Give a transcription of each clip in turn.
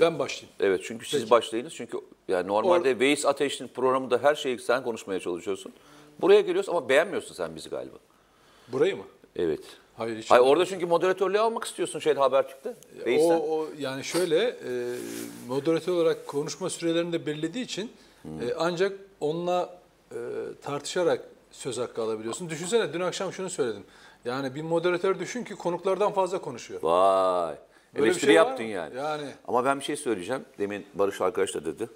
Ben başlayayım. Evet çünkü siz Peki. başlayınız. Çünkü yani normalde Veys Ateş'in programında her şeyi sen konuşmaya çalışıyorsun. Buraya geliyorsun ama beğenmiyorsun sen bizi galiba. Burayı mı? Evet. Hayır hiç. Hayır orada çünkü moderatörlüğü almak istiyorsun şeyde Habertürk'te. o, o yani şöyle e, moderatör olarak konuşma sürelerini de belirlediği için Hmm. e, ancak onunla e, tartışarak söz hakkı alabiliyorsun. Düşünsene dün akşam şunu söyledim. Yani bir moderatör düşün ki konuklardan fazla konuşuyor. Vay. Böyle Eleştiri şey yaptın yani. Yani. Ama ben bir şey söyleyeceğim. Demin Barış arkadaş da dedi.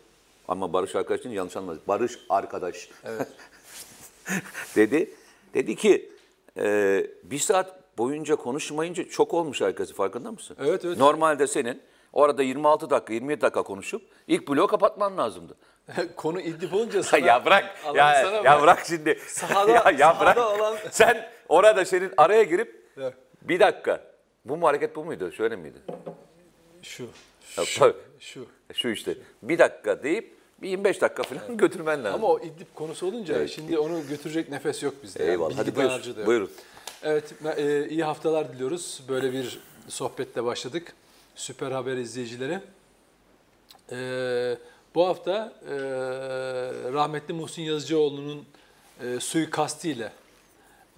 Ama Barış arkadaş değil yanlış anlamadık. Barış arkadaş. dedi. Dedi ki e, bir saat boyunca konuşmayınca çok olmuş herkesi farkında mısın? Evet, evet. Normalde senin orada 26 dakika 27 dakika konuşup ilk bloğu kapatman lazımdı. Konu idlip olunca sana, ya bırak ya, sana ya bırak. bırak şimdi. Sahada- ya, ya sahada bırak. olan- Sen orada senin araya girip Evet. bir dakika. Bu mu hareket bu muydu? Şöyle miydi? Şu, Ya, şu, tabii. şu. Şu işte bir dakika deyip bir 25 dakika falan götürmen lazım. Ama o idlip konusu olunca şimdi onu götürecek nefes yok bizde. Yani Eyvallah. bilgi Hadi buyur. Buyurun. Evet, e, iyi haftalar diliyoruz. Böyle bir sohbetle başladık. Süper Haber izleyicileri. E, bu hafta e, rahmetli Muhsin Yazıcıoğlu'nun e, suikastiyle,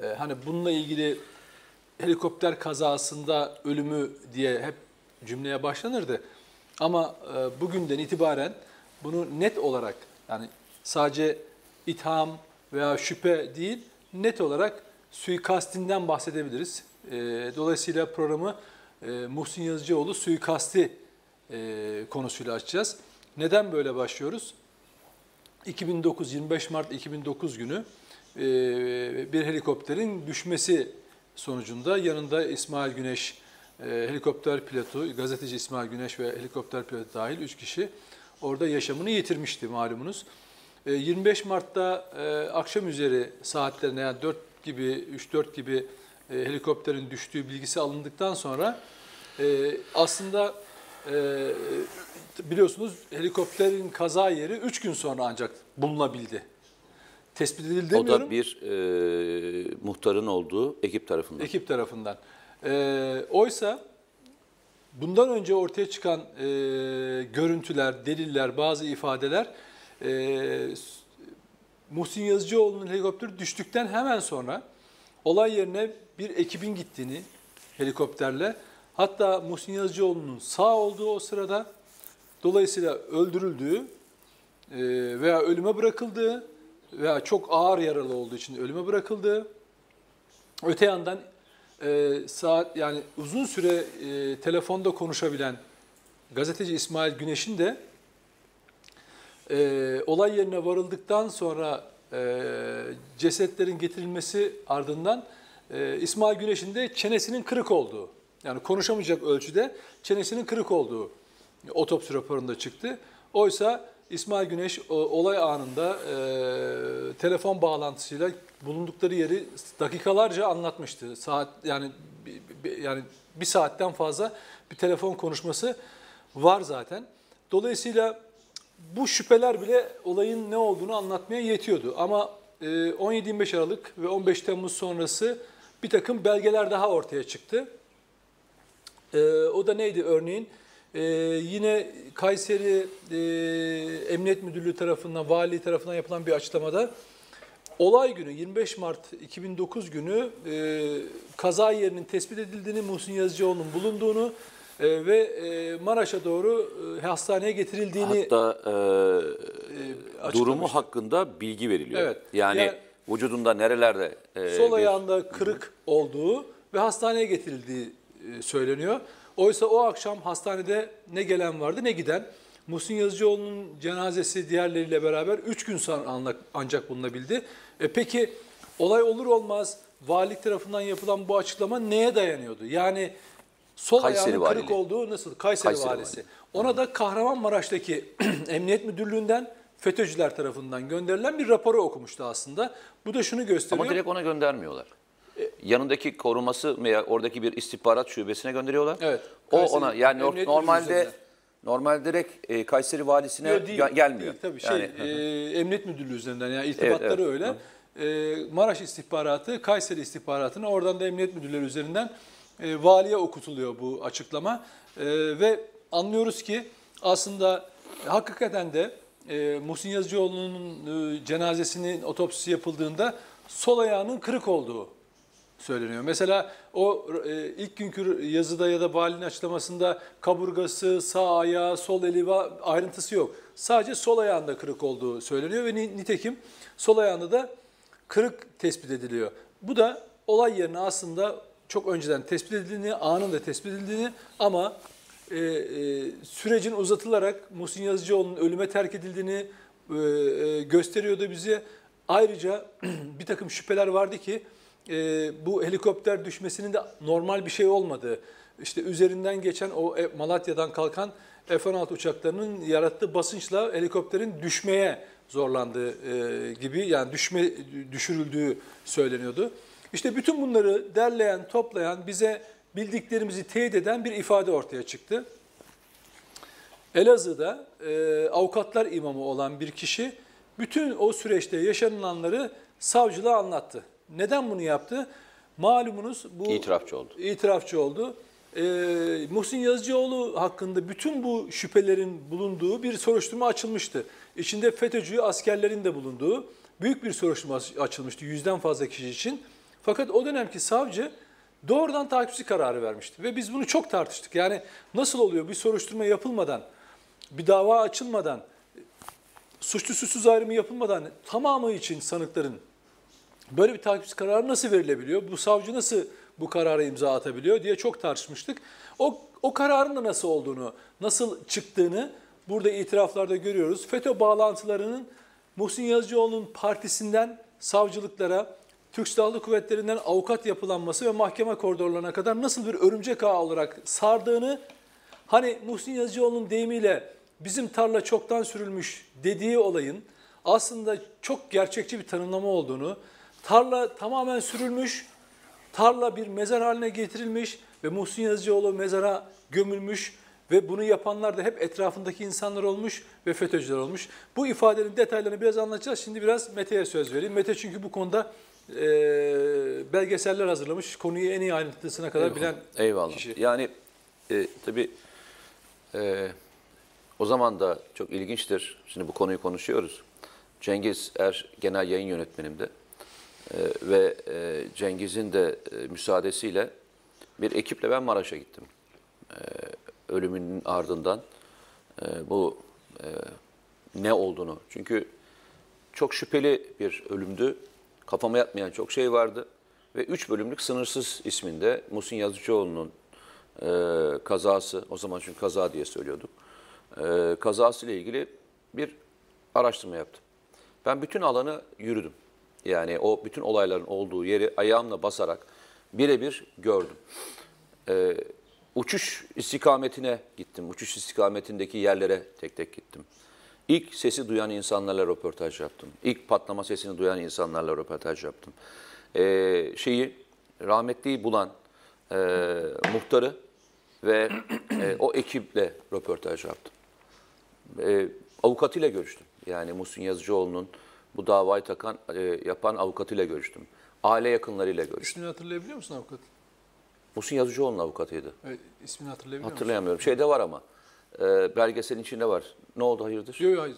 e, hani bununla ilgili helikopter kazasında ölümü diye hep cümleye başlanırdı. Ama e, bugünden itibaren bunu net olarak yani sadece itham veya şüphe değil net olarak suikastinden bahsedebiliriz. E, dolayısıyla programı e, Muhsin Yazıcıoğlu suikasti e, konusuyla açacağız. Neden böyle başlıyoruz? 2009 25 Mart 2009 günü e, bir helikopterin düşmesi sonucunda yanında İsmail Güneş e, helikopter pilotu, gazeteci İsmail Güneş ve helikopter pilotu dahil 3 kişi orada yaşamını yitirmişti malumunuz. E, 25 Mart'ta e, akşam üzeri saatlerine yani 4 gibi 3-4 gibi e, helikopterin düştüğü bilgisi alındıktan sonra e, aslında e, biliyorsunuz helikopterin kaza yeri 3 gün sonra ancak bulunabildi. Tespit edildi O demiyorum da bir e, muhtarın olduğu ekip tarafından. ekip tarafından. E, oysa bundan önce ortaya çıkan e, görüntüler, deliller, bazı ifadeler e, Muhsin Yazıcıoğlu'nun helikopteri düştükten hemen sonra olay yerine bir ekibin gittiğini helikopterle hatta Muhsin Yazıcıoğlu'nun sağ olduğu o sırada dolayısıyla öldürüldüğü e, veya ölüme bırakıldığı veya çok ağır yaralı olduğu için ölüme bırakıldığı Öte yandan e, saat yani uzun süre e, telefonda konuşabilen gazeteci İsmail Güneş'in de e, olay yerine varıldıktan sonra e, cesetlerin getirilmesi ardından e, İsmail Güneş'in de çenesinin kırık olduğu yani konuşamayacak ölçüde çenesinin kırık olduğu otopsi raporunda çıktı. Oysa İsmail Güneş o- olay anında e, telefon bağlantısıyla bulundukları yeri dakikalarca anlatmıştı. Saat yani yani bir saatten fazla bir telefon konuşması var zaten. Dolayısıyla bu şüpheler bile olayın ne olduğunu anlatmaya yetiyordu. Ama e, 17-25 Aralık ve 15 Temmuz sonrası bir takım belgeler daha ortaya çıktı. Ee, o da neydi örneğin? Ee, yine Kayseri e, Emniyet Müdürlüğü tarafından, vali tarafından yapılan bir açıklamada olay günü 25 Mart 2009 günü e, kaza yerinin tespit edildiğini, Muhsin Yazıcıoğlu'nun bulunduğunu e, ve e, Maraş'a doğru e, hastaneye getirildiğini Hatta e, açıklamıştı. durumu hakkında bilgi veriliyor. Evet. Yani, Yani- vücudunda nerelerde e, sol bir- ayağında kırık olduğu ve hastaneye getirildiği e, söyleniyor. Oysa o akşam hastanede ne gelen vardı ne giden. Muhsin Yazıcıoğlu'nun cenazesi diğerleriyle beraber 3 gün sonra ancak bulunabildi. E peki olay olur olmaz valilik tarafından yapılan bu açıklama neye dayanıyordu? Yani sol Kayseri ayağının kırık olduğu nasıl? Kayseri, Kayseri valisi. Ona da Kahramanmaraş'taki Emniyet Müdürlüğü'nden FETÖ'cüler tarafından gönderilen bir raporu okumuştu aslında. Bu da şunu gösteriyor. Ama direkt ona göndermiyorlar. E- Yanındaki koruması veya oradaki bir istihbarat şubesine gönderiyorlar. Evet. O Kayseri ona yani Emniyet normalde normal direkt e, Kayseri valisine Yok, değil, gel- gelmiyor. Değil, tabii Yani, şey, e, Emniyet Müdürlüğü üzerinden yani irtibatları Evet, öyle. E, Maraş istihbaratı, Kayseri istihbaratını oradan da Emniyet Müdürleri üzerinden e, valiye okutuluyor bu açıklama. E, ve anlıyoruz ki aslında hakikaten de e, Muhsin Yazıcıoğlu'nun e, cenazesinin otopsisi yapıldığında sol ayağının kırık olduğu söyleniyor. Mesela o e, ilk günkü yazıda ya da valinin açıklamasında kaburgası, sağ ayağı, sol eli ayrıntısı yok. Sadece sol ayağında kırık olduğu söyleniyor ve ni- nitekim sol ayağında da kırık tespit ediliyor. Bu da olay yerine aslında çok önceden tespit edildiğini, anında tespit edildiğini ama e, e, sürecin uzatılarak Muhsin Yazıcıoğlu'nun ölüme terk edildiğini e, e, gösteriyordu bize. Ayrıca bir takım şüpheler vardı ki e, bu helikopter düşmesinin de normal bir şey olmadığı, işte üzerinden geçen o e, Malatya'dan kalkan F-16 uçaklarının yarattığı basınçla helikopterin düşmeye zorlandığı e, gibi yani düşme düşürüldüğü söyleniyordu. İşte bütün bunları derleyen, toplayan, bize bildiklerimizi teyit eden bir ifade ortaya çıktı. Elazığ'da e, avukatlar imamı olan bir kişi bütün o süreçte yaşanılanları savcılığa anlattı. Neden bunu yaptı? Malumunuz bu İtirafçı oldu. itirafçı oldu. E, Muhsin Yazıcıoğlu hakkında bütün bu şüphelerin bulunduğu bir soruşturma açılmıştı. İçinde FETÖ'cü askerlerin de bulunduğu büyük bir soruşturma açılmıştı yüzden fazla kişi için. Fakat o dönemki savcı doğrudan takipçi kararı vermişti ve biz bunu çok tartıştık. Yani nasıl oluyor bir soruşturma yapılmadan, bir dava açılmadan, suçlu suçsuz ayrımı yapılmadan tamamı için sanıkların böyle bir takipçi kararı nasıl verilebiliyor? Bu savcı nasıl bu karara imza atabiliyor diye çok tartışmıştık. O, o kararın da nasıl olduğunu, nasıl çıktığını burada itiraflarda görüyoruz. FETÖ bağlantılarının Muhsin Yazıcıoğlu'nun partisinden savcılıklara, Türk Silahlı Kuvvetleri'nden avukat yapılanması ve mahkeme koridorlarına kadar nasıl bir örümcek ağı olarak sardığını, hani Muhsin Yazıcıoğlu'nun deyimiyle bizim tarla çoktan sürülmüş dediği olayın aslında çok gerçekçi bir tanımlama olduğunu, tarla tamamen sürülmüş, tarla bir mezar haline getirilmiş ve Muhsin Yazıcıoğlu mezara gömülmüş ve bunu yapanlar da hep etrafındaki insanlar olmuş ve FETÖ'cüler olmuş. Bu ifadenin detaylarını biraz anlatacağız. Şimdi biraz Mete'ye söz vereyim. Mete çünkü bu konuda e, belgeseller hazırlamış. Konuyu en iyi ayrıntısına kadar bilen Eyvallah. kişi. Yani e, tabii e, o zaman da çok ilginçtir. Şimdi bu konuyu konuşuyoruz. Cengiz Er genel yayın yönetmenimdi. E, ve e, Cengiz'in de e, müsaadesiyle bir ekiple ben Maraş'a gittim. E, ölümünün ardından e, bu e, ne olduğunu. Çünkü çok şüpheli bir ölümdü. Kafama yatmayan çok şey vardı. Ve 3 bölümlük Sınırsız isminde Muhsin Yazıcıoğlu'nun kazası, o zaman çünkü kaza diye söylüyorduk, e, kazası ile ilgili bir araştırma yaptım. Ben bütün alanı yürüdüm. Yani o bütün olayların olduğu yeri ayağımla basarak birebir gördüm. E, uçuş istikametine gittim. Uçuş istikametindeki yerlere tek tek gittim. İlk sesi duyan insanlarla röportaj yaptım. İlk patlama sesini duyan insanlarla röportaj yaptım. Ee, şeyi rahmetliyi bulan e, muhtarı ve e, o ekiple röportaj yaptım. E, avukatıyla görüştüm. Yani Muhsin Yazıcıoğlu'nun bu davayı takan, e, yapan avukatıyla görüştüm. Aile yakınlarıyla görüştüm. İsmini hatırlayabiliyor musun avukat? Muhsin Yazıcıoğlu'nun avukatıydı. Evet, ismini hatırlayabiliyor musun? Hatırlayamıyorum. Şeyde var ama. E, belgeselin içinde var. Ne oldu hayırdır? Yok yok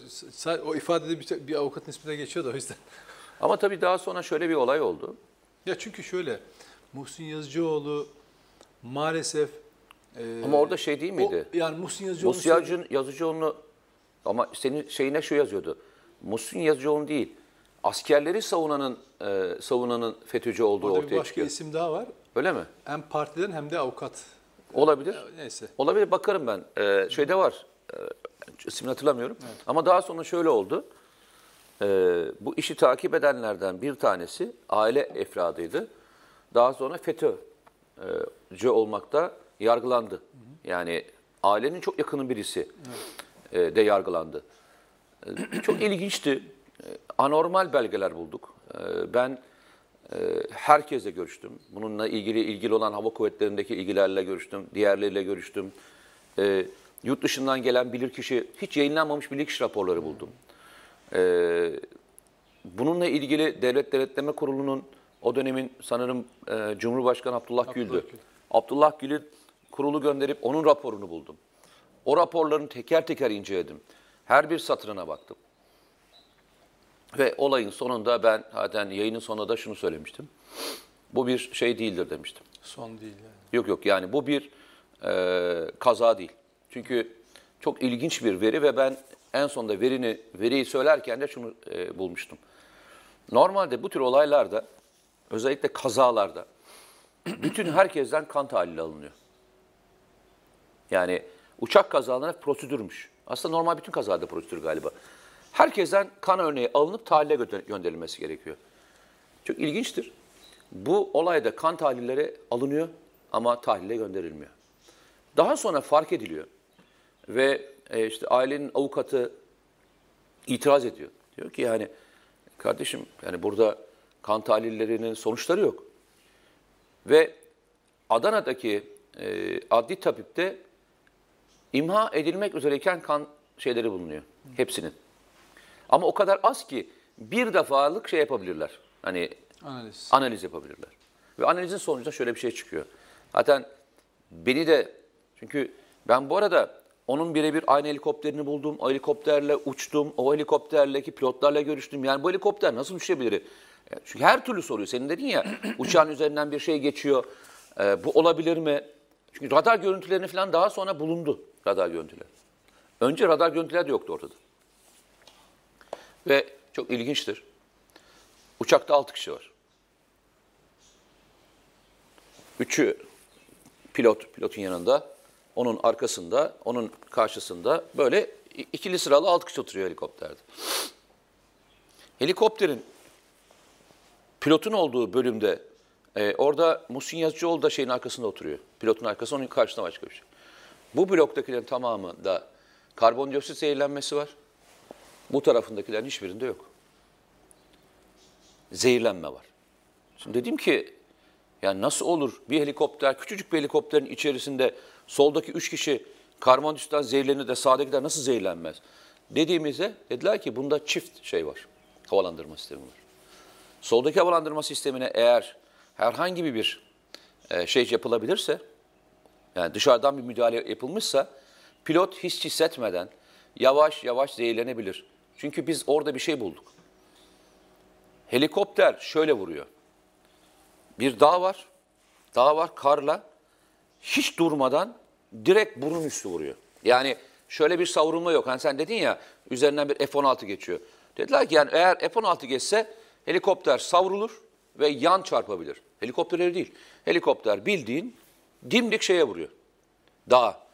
o ifadede bir, bir avukatın ismi de geçiyordu o yüzden. Ama tabii daha sonra şöyle bir olay oldu. Ya çünkü şöyle, Muhsin Yazıcıoğlu maalesef... e, Ama orada şey değil miydi? O, yani Muhsin Yazıcıoğlu... Muhsin Yazıcı, Yazıcıoğlu'nu ama senin şeyine şu yazıyordu. Muhsin Yazıcıoğlu değil. Askerleri savunanın e, savunanın FETÖ'cü olduğu Orada bir ortaya başka çıkıyor. isim daha var. Öyle mi? Hem partiden hem de avukat. Olabilir. Neyse. Olabilir bakarım ben. Ee, şeyde var. E, ismini hatırlamıyorum. Ama daha sonra şöyle oldu. Ee, bu işi takip edenlerden bir tanesi aile efradıydı. Daha sonra FETÖ'cü olmakta yargılandı. Yani ailenin çok yakının birisi e, de yargılandı. E, Çok ilginçti. E, Anormal belgeler bulduk. E, Ben e, herkesle görüştüm. Bununla ilgili ilgili olan hava kuvvetlerindeki ilgilerle görüştüm. Diğerleriyle görüştüm. Yurt dışından gelen bilirkişi, hiç yayınlanmamış bilirkişi raporları buldum. Bununla ilgili Devlet Denetleme Kurulu'nun o dönemin sanırım e, Cumhurbaşkanı Abdullah, Abdullah Gül'dü. Gül. Abdullah Gül'ü kurulu gönderip onun raporunu buldum. O raporların teker teker inceledim. Her bir satırına baktım. Ve olayın sonunda ben zaten yayının sonunda da şunu söylemiştim. Bu bir şey değildir demiştim. Son değil yani. Yok yok yani bu bir e, kaza değil. Çünkü çok ilginç bir veri ve ben en sonunda verini veriyi söylerken de şunu e, bulmuştum. Normalde bu tür olaylarda özellikle kazalarda bütün herkesten kan tahlili alınıyor. Yani uçak kazalarına prosedürmüş. Aslında normal bütün kazalarda prosedür galiba. Herkesten kan örneği alınıp tahlile gö- gönderilmesi gerekiyor. Çok ilginçtir. Bu olayda kan tahlilleri alınıyor ama tahlile gönderilmiyor. Daha sonra fark ediliyor ve e, işte ailenin avukatı itiraz ediyor. Diyor ki yani kardeşim yani burada kan tahlillerinin sonuçları yok. Ve Adana'daki e, adli tabipte imha edilmek üzereyken kan şeyleri bulunuyor. Hepsinin. Ama o kadar az ki bir defalık şey yapabilirler. Hani Analiz. analiz yapabilirler. Ve analizin sonucunda şöyle bir şey çıkıyor. Zaten beni de çünkü ben bu arada onun birebir aynı helikopterini buldum. O helikopterle uçtum. O helikopterleki pilotlarla görüştüm. Yani bu helikopter nasıl uçabilir? E, Çünkü her türlü soruyor. Senin dedin ya uçağın üzerinden bir şey geçiyor. E, bu olabilir mi? Çünkü radar görüntülerini falan daha sonra bulundu radar görüntüleri. Önce radar görüntüler de yoktu ortada. Ve çok ilginçtir. Uçakta 6 kişi var. Üçü pilot, pilotun yanında, onun arkasında, onun karşısında böyle ikili sıralı 6 kişi oturuyor helikopterde. Helikopterin pilotun olduğu bölümde e, orada Muhsin Yazıcıoğlu da şeyin arkasında oturuyor. Pilotun arkasında, onun karşısında başka bir şey. Bu bloktakilerin tamamında karbondioksit zehirlenmesi var. Bu tarafındakilerin hiçbirinde yok zehirlenme var. Şimdi dedim ki yani nasıl olur bir helikopter, küçücük bir helikopterin içerisinde soldaki üç kişi karbondioksitten zehirlenir de sağdakiler nasıl zehirlenmez? Dediğimizde dediler ki bunda çift şey var, havalandırma sistemi var. Soldaki havalandırma sistemine eğer herhangi bir e, şey yapılabilirse, yani dışarıdan bir müdahale yapılmışsa pilot hiç hissetmeden yavaş yavaş zehirlenebilir. Çünkü biz orada bir şey bulduk. Helikopter şöyle vuruyor. Bir dağ var. Dağ var karla. Hiç durmadan direkt burun üstü vuruyor. Yani şöyle bir savrulma yok. Hani sen dedin ya üzerinden bir F-16 geçiyor. Dediler ki yani eğer F-16 geçse helikopter savrulur ve yan çarpabilir. Helikopter değil. Helikopter bildiğin dimdik şeye vuruyor. Dağa.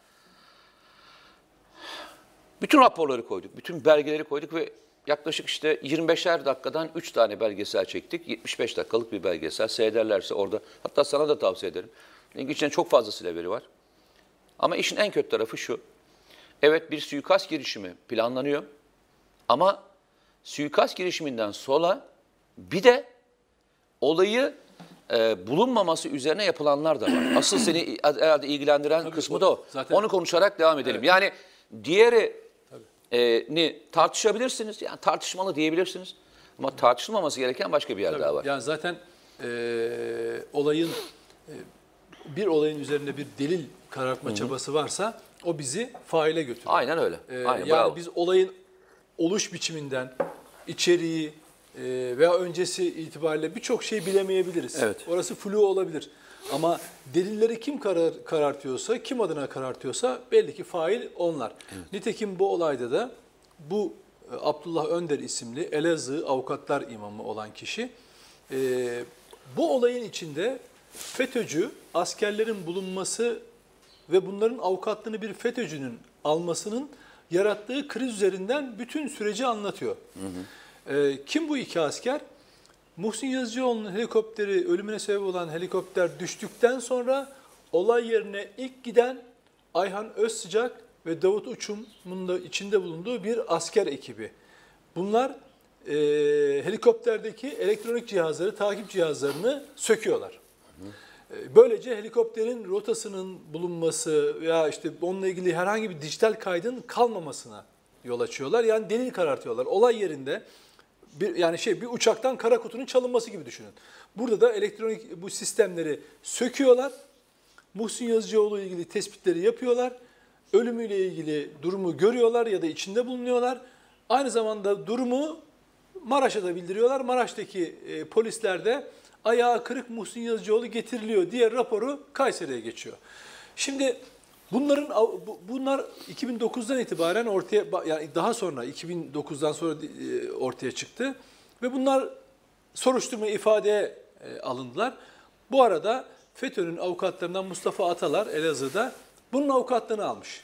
Bütün raporları koyduk, bütün belgeleri koyduk ve yaklaşık işte 25'er dakikadan 3 tane belgesel çektik. 75 dakikalık bir belgesel. Seyrederlerse orada, hatta sana da tavsiye ederim. Çünkü içinde çok fazlasıyla veri var. Ama işin en kötü tarafı şu. Evet bir suikast girişimi planlanıyor. Ama suikast girişiminden sonra bir de olayı e, bulunmaması üzerine yapılanlar da var. Asıl seni herhalde ilgilendiren Tabii, kısmı o- da o. zaten- Onu konuşarak devam edelim. Yani diğeri e, ni tartışabilirsiniz. Yani tartışmalı diyebilirsiniz. Ama tartışılmaması gereken başka bir yer daha var. Yani zaten e, olayın e, bir olayın üzerinde bir delil karartma çabası varsa o bizi faile götürür. Aynen öyle. Ee, Aynen, yani bravo. biz olayın oluş biçiminden, içeriği e, veya öncesi itibariyle birçok şey bilemeyebiliriz. Evet. Orası flu olabilir. Ama delilleri kim karar, karartıyorsa, kim adına karartıyorsa belli ki fail onlar. Nitekim bu olayda da bu e, Abdullah Önder isimli Elazığ avukatlar imamı olan kişi e, bu olayın içinde FETÖ'cü askerlerin bulunması ve bunların avukatlığını bir FETÖ'cünün almasının yarattığı kriz üzerinden bütün süreci anlatıyor. Ee, kim bu iki asker? Muhsin Yazıcıoğlu'nun helikopteri, ölümüne sebep olan helikopter düştükten sonra olay yerine ilk giden Ayhan Özsıcak ve Davut Uçum'un da içinde bulunduğu bir asker ekibi. Bunlar e, helikopterdeki elektronik cihazları, takip cihazlarını söküyorlar. E, Böylece helikopterin rotasının bulunması veya işte onunla ilgili herhangi bir dijital kaydın kalmamasına yol açıyorlar. Yani delil karartıyorlar. Olay yerinde bir yani şey bir uçaktan kara kutunun çalınması gibi düşünün. Burada da elektronik bu sistemleri söküyorlar. Muhsin Yazıcıoğlu ilgili tespitleri yapıyorlar. ölümüyle ilgili durumu görüyorlar ya da içinde bulunuyorlar. Aynı zamanda durumu Maraş'a da bildiriyorlar. Maraş'taki e, polisler de ayağı kırık Muhsin Yazıcıoğlu getiriliyor diye raporu Kayseri'ye geçiyor. Şimdi bunların bunlar 2009'dan itibaren ortaya yani daha sonra 2009'dan sonra e, ortaya çıktı ve bunlar soruşturma ifadeye alındılar. Bu arada FETÖ'nün avukatlarından Mustafa Atalar Elazığ'da bunun avukatlığını almış.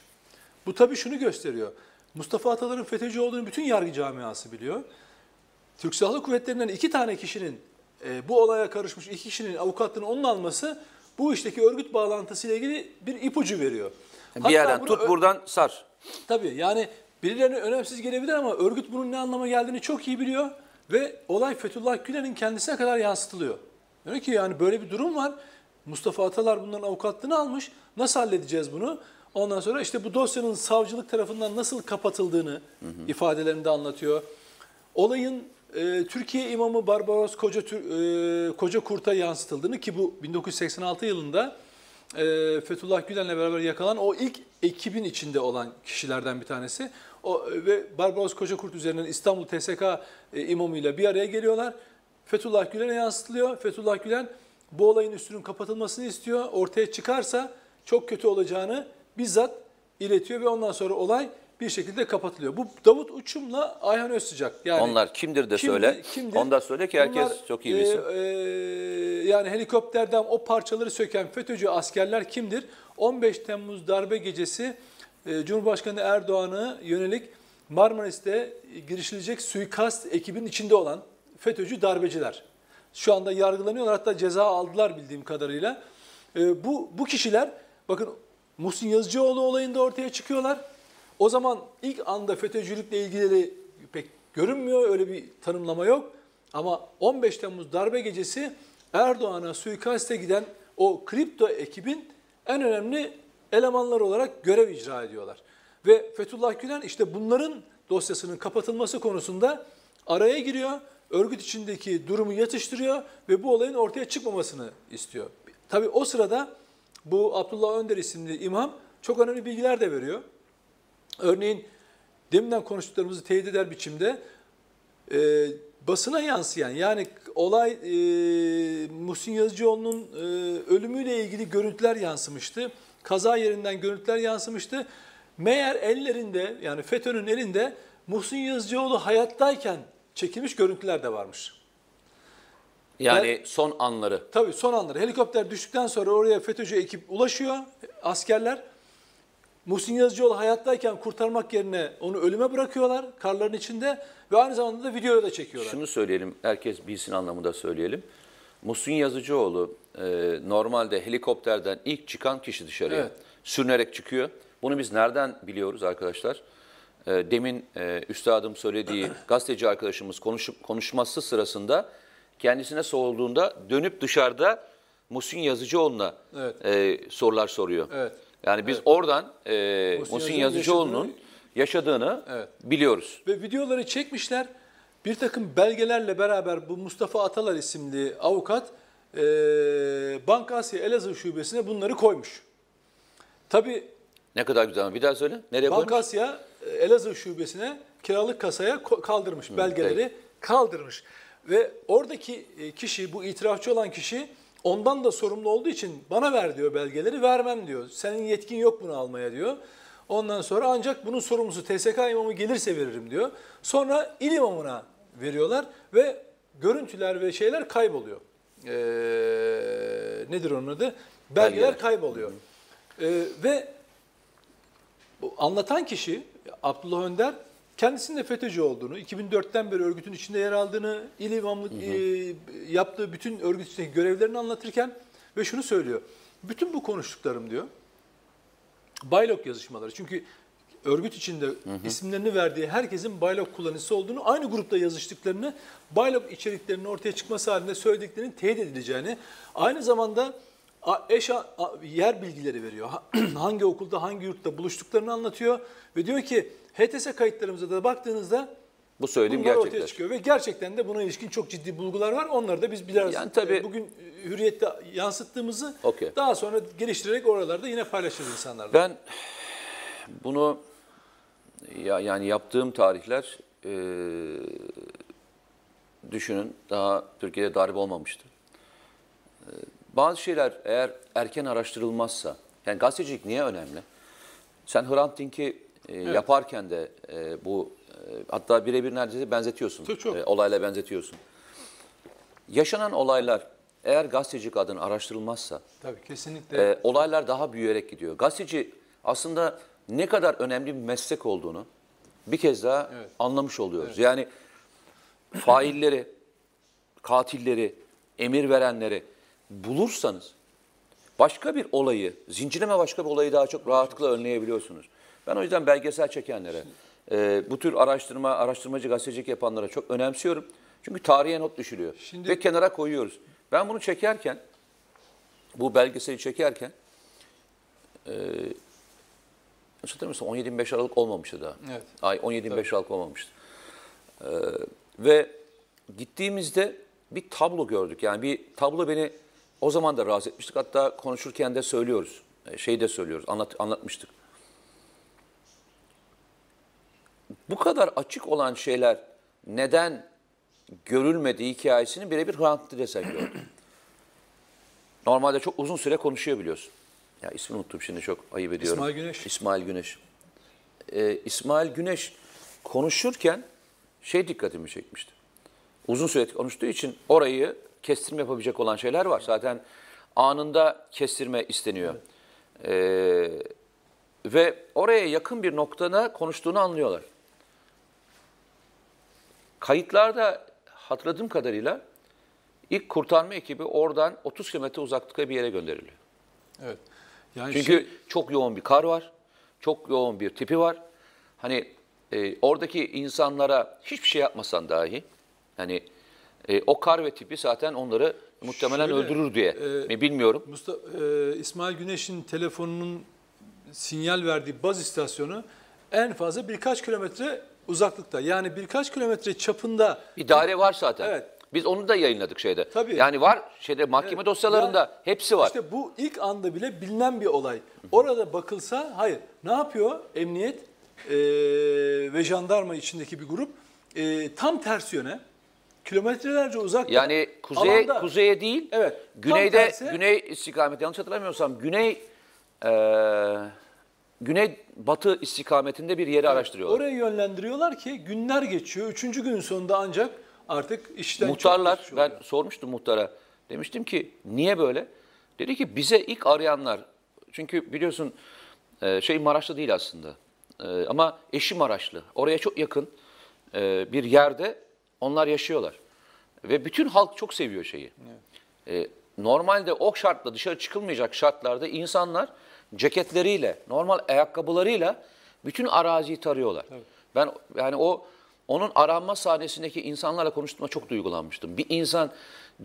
Bu tabii şunu gösteriyor. Mustafa Atalar'ın FETÖ'cü olduğunu bütün yargı camiası biliyor. Türk Silahlı Kuvvetleri'nden iki tane kişinin e, bu olaya karışmış iki kişinin avukatlığını onun alması bu işteki örgüt bağlantısıyla ilgili bir ipucu veriyor. Bir Hatta yerden tut buradan sar. Tabii yani birilerine önemsiz gelebilir ama örgüt bunun ne anlama geldiğini çok iyi biliyor ve olay Fethullah Gülen'in kendisine kadar yansıtılıyor. Diyor ki yani böyle bir durum var. Mustafa Atalar bunların avukatlığını almış. Nasıl halledeceğiz bunu? Ondan sonra işte bu dosyanın savcılık tarafından nasıl kapatıldığını ifadelerinde anlatıyor. Olayın e, Türkiye imamı Barbaros Koca, e, Koca Kurt'a yansıtıldığını ki bu 1986 yılında e, Fethullah Gülen'le beraber yakalan o ilk ekibin içinde olan kişilerden bir tanesi. O ve Barbaros Kocakurt üzerinden İstanbul TSK e, imamıyla bir araya geliyorlar. Fethullah Gülen'e yansıtılıyor. Fethullah Gülen bu olayın üstünün kapatılmasını istiyor. Ortaya çıkarsa çok kötü olacağını bizzat iletiyor ve ondan sonra olay bir şekilde kapatılıyor. Bu Davut Uçum'la Ayhan Özsıcak. Yani Onlar kimdir de söyle. kimdir? Onu da söyle ki herkes Bunlar, çok iyi e, bilsin. e, yani helikopterden o parçaları söken FETÖ'cü askerler kimdir? 15 Temmuz darbe gecesi e, Cumhurbaşkanı Erdoğan'a yönelik Marmaris'te girişilecek suikast ekibinin içinde olan FETÖ'cü darbeciler. Şu anda yargılanıyorlar hatta ceza aldılar bildiğim kadarıyla. E, bu, bu kişiler bakın Muhsin Yazıcıoğlu olayında ortaya çıkıyorlar. O zaman ilk anda FETÖ'cülükle ilgili pek görünmüyor, öyle bir tanımlama yok. Ama 15 Temmuz darbe gecesi Erdoğan'a suikaste giden o kripto ekibin en önemli elemanları olarak görev icra ediyorlar. Ve Fethullah Gülen işte bunların dosyasının kapatılması konusunda araya giriyor. Örgüt içindeki durumu yatıştırıyor ve bu olayın ortaya çıkmamasını istiyor. Tabii o sırada bu Abdullah Önder isimli imam çok önemli bilgiler de veriyor. Örneğin deminden konuştuklarımızı teyit eder biçimde e, basına yansıyan yani olay e, Muhsin Yazıcıoğlu'nun e, ölümüyle ilgili görüntüler yansımıştı. Kaza yerinden görüntüler yansımıştı. Meğer ellerinde yani FETÖ'nün elinde Muhsin Yazıcıoğlu hayattayken çekilmiş görüntüler de varmış. Yani son anları. Tabii son anları helikopter düştükten sonra oraya FETÖ'cü ekip ulaşıyor askerler. Muhsin Yazıcıoğlu hayattayken kurtarmak yerine onu ölüme bırakıyorlar karların içinde ve aynı zamanda da videoya da çekiyorlar. Şunu söyleyelim, herkes bilsin anlamında söyleyelim. Muhsin Yazıcıoğlu e, normalde helikopterden ilk çıkan kişi dışarıya. Evet. Sürünerek çıkıyor. Bunu biz nereden biliyoruz arkadaşlar? E, demin e, üstadım söylediği gazeteci arkadaşımız konuşup konuşması sırasında kendisine sorulduğunda dönüp dışarıda Muhsin Yazıcıoğlu'na Evet. e, sorular soruyor. Evet. Yani biz oradan e, Muhsin Yazıcıoğlu'nun yaşadığını Evet. biliyoruz. Ve videoları çekmişler. Bir takım belgelerle beraber bu Mustafa Atalar isimli avukat e, Banka Asya Elazığ Şubesi'ne bunları koymuş. Tabii Ne kadar güzel bir daha söyle. Nereye Banka koymuş? Asya e, Elazığ Şubesi'ne kiralık kasaya ko- kaldırmış. belgeleri kaldırmış. Ve oradaki e, kişi, bu itirafçı olan kişi ondan da sorumlu olduğu için bana ver diyor belgeleri, vermem diyor. Senin yetkin yok bunu almaya diyor. Ondan sonra ancak bunun sorumlusu TSK imamı gelirse veririm diyor. Sonra il imamına veriyorlar ve görüntüler ve şeyler kayboluyor. Ee, nedir onun adı? Belgeler, Belgeler. kayboluyor. Ee, ve bu anlatan kişi Abdullah Önder kendisinin de FETÖ'cü olduğunu, 2004'ten beri örgütün içinde yer aldığını, il imamlık e, yaptığı bütün örgüt içindeki görevlerini anlatırken ve şunu söylüyor. Bütün bu konuştuklarım diyor, Baylok yazışmaları. Çünkü örgüt içinde isimlerini verdiği herkesin Baylok kullanıcısı olduğunu, aynı grupta yazıştıklarını, Baylok içeriklerinin ortaya çıkması halinde söylediklerinin teyit edileceğini, aynı zamanda eş yer bilgileri veriyor. Ha- hangi okulda, hangi yurtta buluştuklarını anlatıyor ve diyor ki HTS kayıtlarımıza da baktığınızda Bu söylediğim bunlar ortaya gerçekler. çıkıyor ve gerçekten de buna ilişkin çok ciddi bulgular var. Onları da biz biraz Yani tabii- bugün Hürriyet'te yansıttığımızı Okey. daha sonra geliştirerek oralarda yine paylaşırız insanlarla. Ben Bunu ya yani yaptığım tarihler e, düşünün daha Türkiye'de darbe olmamıştı. Bazı şeyler eğer erken araştırılmazsa, yani gazetecilik niye önemli? Sen Hrant Dink'i e, yaparken de e, bu e, hatta birebir neredeyse benzetiyorsun. Çok, çok. E, olayla benzetiyorsun. Yaşanan olaylar eğer gazetecilik adına araştırılmazsa Tabii kesinlikle. e, olaylar daha büyüyerek gidiyor. Gazeteci aslında ne kadar önemli bir meslek olduğunu bir kez daha Evet. anlamış oluyoruz. Yani failleri, katilleri, emir verenleri bulursanız başka bir olayı, zincirleme başka bir olayı daha çok rahatlıkla önleyebiliyorsunuz. Ben o yüzden belgesel çekenlere, e, bu tür araştırma, araştırmacı gazetecilik yapanlara çok önemsiyorum. Çünkü tarihe not düşülüyor Şimdi- ve kenara koyuyoruz. Ben bunu çekerken, bu belgeseli çekerken, e, yanlış hatırlamıyorsam 17-25 Aralık olmamıştı daha. Evet. Ay 17-25 Aralık olmamıştı. Ee, ve gittiğimizde bir tablo gördük. Yani bir tablo beni o zaman da rahatsız etmiştik. Hatta konuşurken de söylüyoruz. Şey de söylüyoruz. Anlat, anlatmıştık. Bu kadar açık olan şeyler neden görülmediği hikayesini birebir Hrant Dink desen gördüm. Normalde çok uzun süre konuşuyor biliyorsun. Ya ismini unuttum şimdi çok ayıp ediyorum. İsmail Güneş. İsmail Güneş. Ee, İsmail Güneş konuşurken şey dikkatimi çekmişti. Uzun süre konuştuğu için orayı kestirme yapabilecek olan şeyler var. Zaten anında kestirme isteniyor. Ee, ve oraya yakın bir noktada konuştuğunu anlıyorlar. Kayıtlarda hatırladığım kadarıyla ilk kurtarma ekibi oradan 30 kilometre uzaklıkta bir yere gönderiliyor. Evet. Yani Çünkü şey- çok yoğun bir kar var, çok yoğun bir tipi var. Hani e, oradaki insanlara hiçbir şey yapmasan dahi, hani e, o kar ve tipi zaten onları muhtemelen Şöyle, öldürür diye e, mi bilmiyorum. Mustafa, e, İsmail Güneş'in telefonunun sinyal verdiği baz istasyonu en fazla birkaç kilometre uzaklıkta. Yani birkaç kilometre çapında Bir daire var zaten. Evet. Biz onu da yayınladık şeyde. Tabii. Yani var şeyde mahkeme Evet. dosyalarında Yani hepsi var. İşte bu ilk anda bile bilinen bir olay. Orada bakılsa hayır. Ne yapıyor emniyet e, ve jandarma içindeki bir grup? E, tam ters yöne kilometrelerce uzakta. Yani kuzeye alanda- kuzeye değil. Evet, Güneyde tersi. güney istikameti yanlış hatırlamıyorsam güney eee güney batı istikametinde bir yeri araştırıyorlar. Oraya yönlendiriyorlar ki günler geçiyor. Üçüncü günün sonunda ancak artık işten Muhtarlar, ben sormuştum muhtara. Demiştim ki niye böyle? Dedi ki bize ilk arayanlar, çünkü biliyorsun e, şey Maraşlı değil aslında. E, ama eşi Maraşlı. Oraya çok yakın e, bir yerde onlar yaşıyorlar. Ve bütün halk çok seviyor şeyi. E, normalde o şartla dışarı çıkılmayacak şartlarda insanlar ceketleriyle, normal ayakkabılarıyla bütün araziyi tarıyorlar. Ben yani o onun aranma sahnesindeki insanlarla konuştuğumda çok duygulanmıştım. Bir insan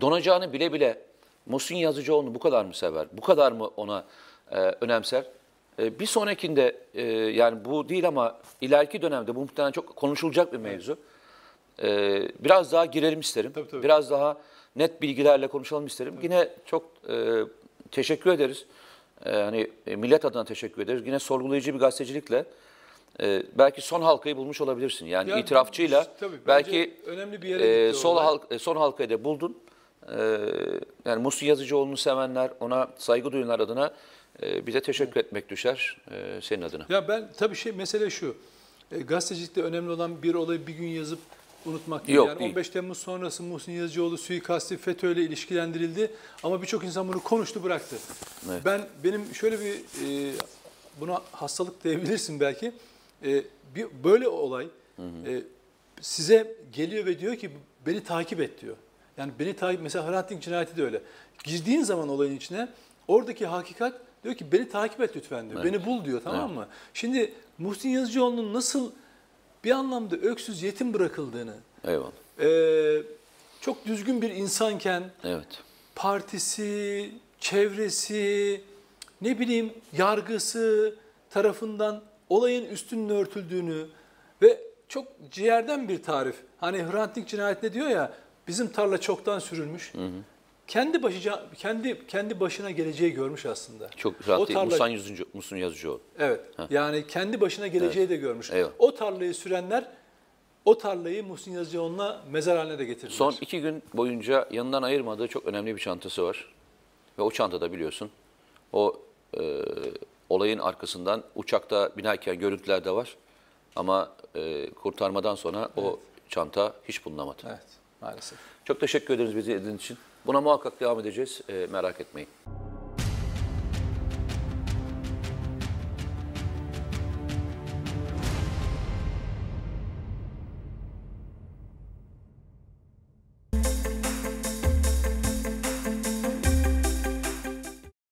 donacağını bile bile Muhsin Yazıcıoğlu'nu bu kadar mı sever? Bu kadar mı ona e, önemser? E, bir sonrakinde e, yani bu değil ama ileriki dönemde bu muhtemelen çok konuşulacak bir mevzu. E, biraz daha girelim isterim. Tabii, tabii. Biraz daha net bilgilerle konuşalım isterim. Yine çok e, teşekkür ederiz. E, hani e, millet adına teşekkür ederiz. Yine sorgulayıcı bir gazetecilikle e, belki son halkayı bulmuş olabilirsin. Yani Yani itirafçıyla tabii, belki önemli bir yere e, sol olay. halk, e, son halkayı da buldun. E, yani Musi Yazıcıoğlu'nu sevenler, ona saygı duyanlar adına e, bize teşekkür etmek düşer e, senin adına. Ya ben tabii şey mesele şu. E, gazetecilikte önemli olan bir olayı bir gün yazıp unutmak değil. Yok, yani değil. 15 Temmuz sonrası Muhsin Yazıcıoğlu suikasti FETÖ ile ilişkilendirildi ama birçok insan bunu konuştu bıraktı. Evet. Ben benim şöyle bir e, buna hastalık diyebilirsin belki. E, bir böyle olay e, size geliyor ve diyor ki beni takip et diyor. Yani beni takip mesela Hrant Dink cinayeti de öyle. Girdiğin zaman olayın içine oradaki hakikat diyor ki beni takip et lütfen diyor. Beni bul diyor tamam mı? Şimdi Muhsin Yazıcıoğlu'nun nasıl bir anlamda öksüz yetim bırakıldığını, Eyvallah. e, çok düzgün bir insanken Evet. partisi, çevresi, ne bileyim yargısı tarafından olayın üstünün örtüldüğünü ve çok ciğerden bir tarif. Hani Hrant Dink cinayetinde diyor ya bizim tarla çoktan sürülmüş. Kendi başıca kendi kendi başına geleceği görmüş aslında. Çok rahat O tarla- Musan, Yazıcı, Musun Yazıcıoğlu. Evet. Yani kendi başına geleceği de görmüş. Eyvallah. O tarlayı sürenler o tarlayı Muhsin Yazıcıoğlu'na mezar haline de getirdiler. Son iki gün boyunca yanından ayırmadığı çok önemli bir çantası var. Ve o çantada biliyorsun o e, olayın arkasından uçakta binerken görüntüler de var. Ama e, kurtarmadan sonra o çanta hiç bulunamadı. Evet, maalesef. Çok teşekkür ederiz bizi izlediğiniz için. Buna muhakkak devam edeceğiz. E, merak etmeyin.